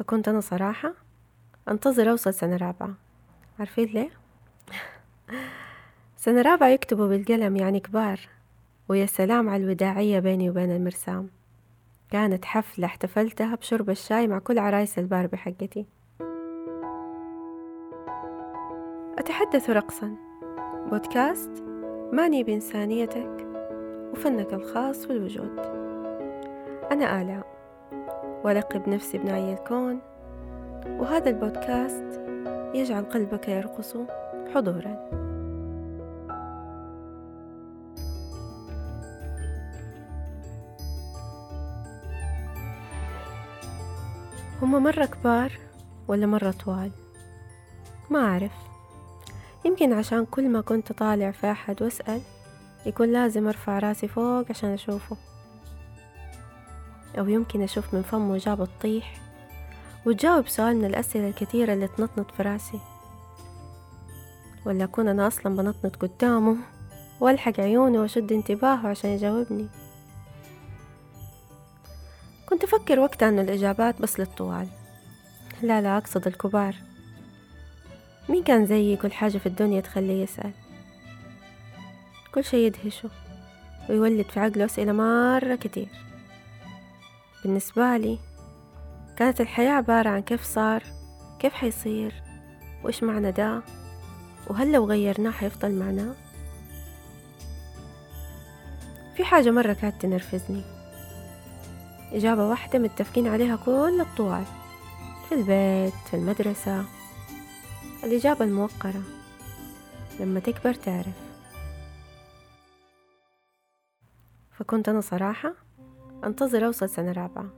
فكنت أنا صراحة أنتظر أوصل سنة رابعة. عارفين ليه؟ سنة رابعة يكتبوا بالقلم يعني كبار. ويا سلام على الوداعية بيني وبين المرسام. كانت حفلة احتفلتها بشرب الشاي مع كل عرايس الباربي حقتي. أتحدث رقصا. بودكاست ماني بإنسانيتك وفنك الخاص في الوجود. أنا آلاء. ولقب نفسي بناي الكون وهذا البودكاست يجعل قلبك يرقص حضورا. هما مرة كبار ولا مرة طوال؟ ما أعرف. يمكن عشان كل ما كنت طالع في أحد وأسأل يكون لازم أرفع راسي فوق عشان أشوفه. أو يمكن أشوف من فمه إجابة تطيح وتجاوب سؤال من الأسئلة الكثيرة اللي تنطنط في رأسي. ولا أكون أنا أصلا بنطنط قدامه وألحق عيونه وأشد انتباهه عشان يجاوبني. كنت أفكر وقتها أنه الإجابات بس للطوال. لا لا أقصد الكبار. مين كان زيي كل حاجة في الدنيا تخليه يسأل؟ كل شي يدهشه ويولد في عقله أسئلة مرة كتير. بالنسبة لي كانت الحياة عبارة عن كيف صار كيف حيصير وإيش معنى ده وهل لو غيرناه حيفضل معناه في حاجة مرة كانت تنرفزني. إجابة واحدة متفقين عليها كل الطوال في البيت في المدرسة. الإجابة الموقرة لما تكبر تعرف. فكنت أنا صراحة أنتظر أوصل سنة رابعة.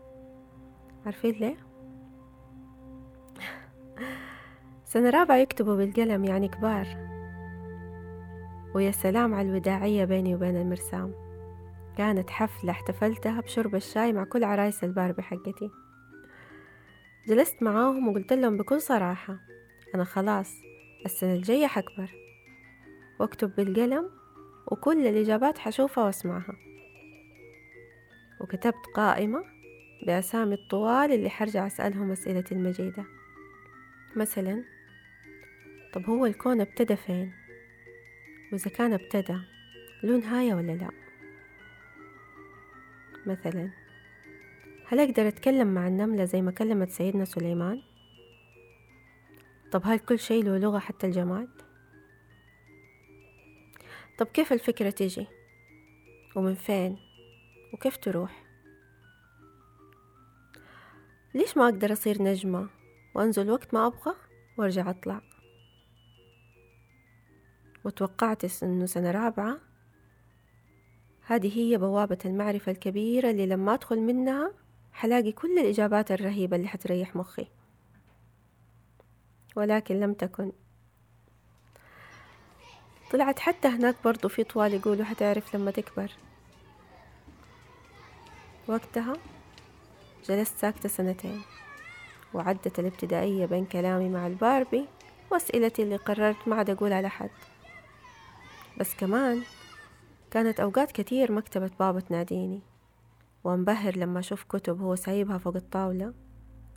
عارفين ليه؟ سنة رابعة يكتبوا بالقلم يعني كبار. ويا سلام على الوداعية بيني وبين المرسام. كانت حفلة احتفلتها بشرب الشاي مع كل عرايس الباربي حقتي. جلست معاهم وقلت لهم بكل صراحة أنا خلاص السنة الجاية حكبر. واكتب بالقلم وكل الإجابات حشوفها وأسمعها. وكتبت قائمة بأسامي الطوال اللي حرجع أسألهم أسئلتي المجيدة. مثلا طب هو الكون ابتدى فين؟ وإذا كان ابتدى له نهاية ولا لا؟ مثلا هل أقدر أتكلم مع النملة زي ما كلمت سيدنا سليمان؟ طب هل كل شيء له لغة حتى الجماد طب كيف الفكرة تيجي ومن فين؟ وكيف تروح؟ ليش ما أقدر أصير نجمة؟ وأنزل وقت ما أبغى وأرجع أطلع. وتوقعت إنه سنة رابعة؟ هذه هي بوابة المعرفة الكبيرة اللي لما أدخل منها حلاقي كل الإجابات الرهيبة اللي حتريح مخي. ولكن لم تكن. طلعت حتى هناك برضو في طوال يقولوا حتعرف لما تكبر. وقتها جلست ساكتة سنتين وعدت الابتدائية بين كلامي مع الباربي وأسئلتي اللي قررت ما عاد أقولها لحد بس كمان كانت أوقات كتير مكتبة بابا تناديني وأنبهر لما أشوف كتب هو سايبها فوق الطاولة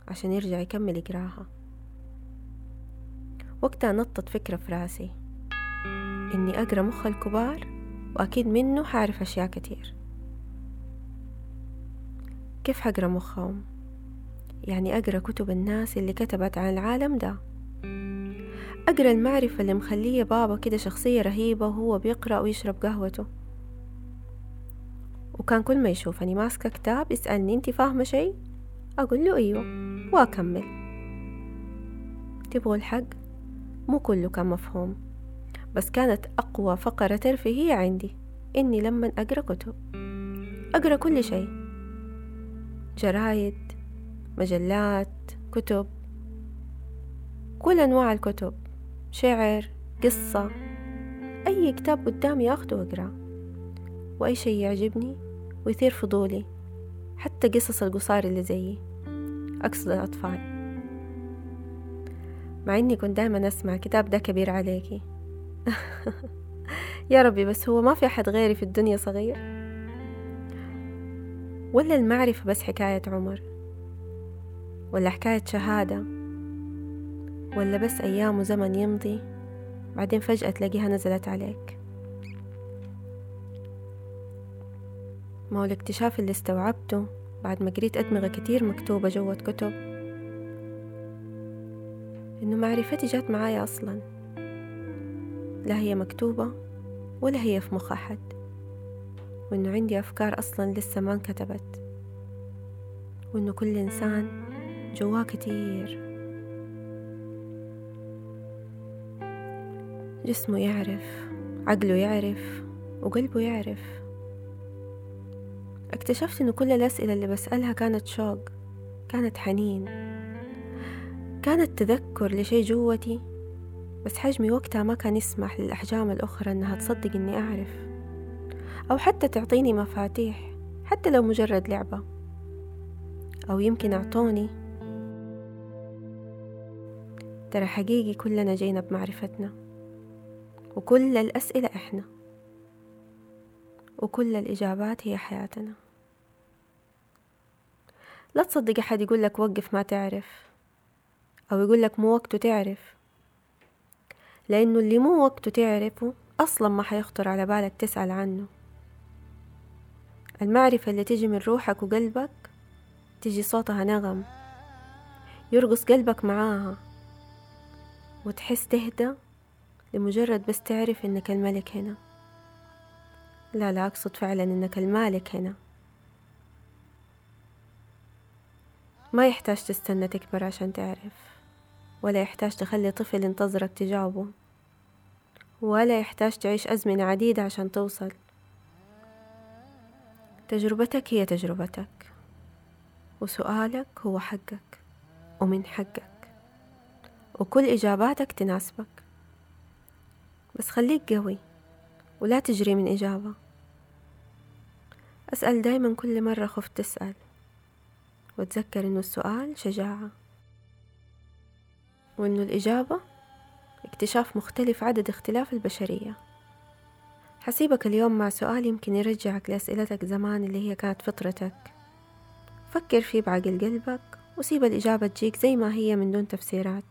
عشان يرجع يكمل يقراها. وقتها نطت فكرة في راسي إني أقرأ مخ الكبار وأكيد منه حعرف أشياء كتير. كيف حقرأ مخهم؟ يعني أقرأ كتب الناس اللي كتبت عن العالم ده أقرأ المعرفة اللي مخلية بابا كده شخصية رهيبة وهو بيقرأ ويشرب قهوته وكان كل ما يشوفني ماسكة كتاب يسألني انتي فاهمة شي؟ أقول له أيوه وأكمل تبغوا الحق؟ مو كله كان مفهوم بس كانت أقوى فقرة ترفيهية عندي إني لما أقرأ كتب أقرأ كل شيء جرايد مجلات كتب. كل أنواع الكتب شعر قصة أي كتاب قدامي أخده وأقرأ وأي شيء يعجبني ويثير فضولي حتى قصص القصار اللي زيي. أقصد الأطفال. مع إني كنت دايما أسمع كتاب ده كبير عليكي. يا ربي بس هو ما في أحد غيري في الدنيا صغير؟ ولا المعرفة بس حكاية عمر؟ ولا حكاية شهادة؟ ولا بس أيام وزمن يمضي؟ بعدين فجأة تلاقيها نزلت عليك. ما هو الاكتشاف اللي استوعبته بعد ما قريت أدمغة كتير مكتوبة جوة كتب؟ إنه معرفتي جات معايا أصلا. لا هي مكتوبة ولا هي في مخ أحد. وإنه عندي أفكار أصلا لسه ما انكتبت. وإنه كل إنسان جواه كتير. جسمه يعرف عقله يعرف وقلبه يعرف. اكتشفت إنه كل الأسئلة اللي بسألها كانت شوق كانت حنين كانت تذكر لشي جوتي بس حجمي وقتها ما كان يسمح للأحجام الأخرى إنها تصدق إني أعرف. أو حتى تعطيني مفاتيح حتى لو مجرد لعبة. أو يمكن أعطوني. ترى حقيقي كلنا جينا بمعرفتنا. وكل الأسئلة إحنا. وكل الإجابات هي حياتنا. لا تصدق أحد يقول لك وقف ما تعرف. أو يقول لك مو وقته تعرف. لأنه اللي مو وقته تعرفه أصلا ما حيخطر على بالك تسأل عنه. المعرفة اللي تجي من روحك وقلبك تجي صوتها نغم يرقص قلبك معاها وتحس تهدى لمجرد بس تعرف إنك الملك هنا. لا لا أقصد فعلا إنك المالك هنا. ما يحتاج تستنى تكبر عشان تعرف ولا يحتاج تخلي طفل ينتظرك تجاوبه ولا يحتاج تعيش أزمنة عديدة عشان توصل. تجربتك هي تجربتك وسؤالك هو حقك ومن حقك وكل إجاباتك تناسبك. بس خليك قوي ولا تجري من إجابة. أسأل دايما كل مرة خفت تسأل وتذكر إنه السؤال شجاعة وإنه الإجابة اكتشاف مختلف عدد اختلاف البشرية. حسيبك اليوم مع سؤال يمكن يرجعك لأسئلتك زمان اللي هي كانت فطرتك فكر فيه بعقل قلبك وسيب الإجابة تجيك زي ما هي من دون تفسيرات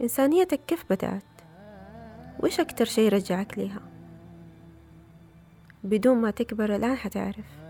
إنسانيتك كيف بدأت؟ وإيش أكتر شي رجعك ليها؟ بدون ما تكبر الآن حتعرف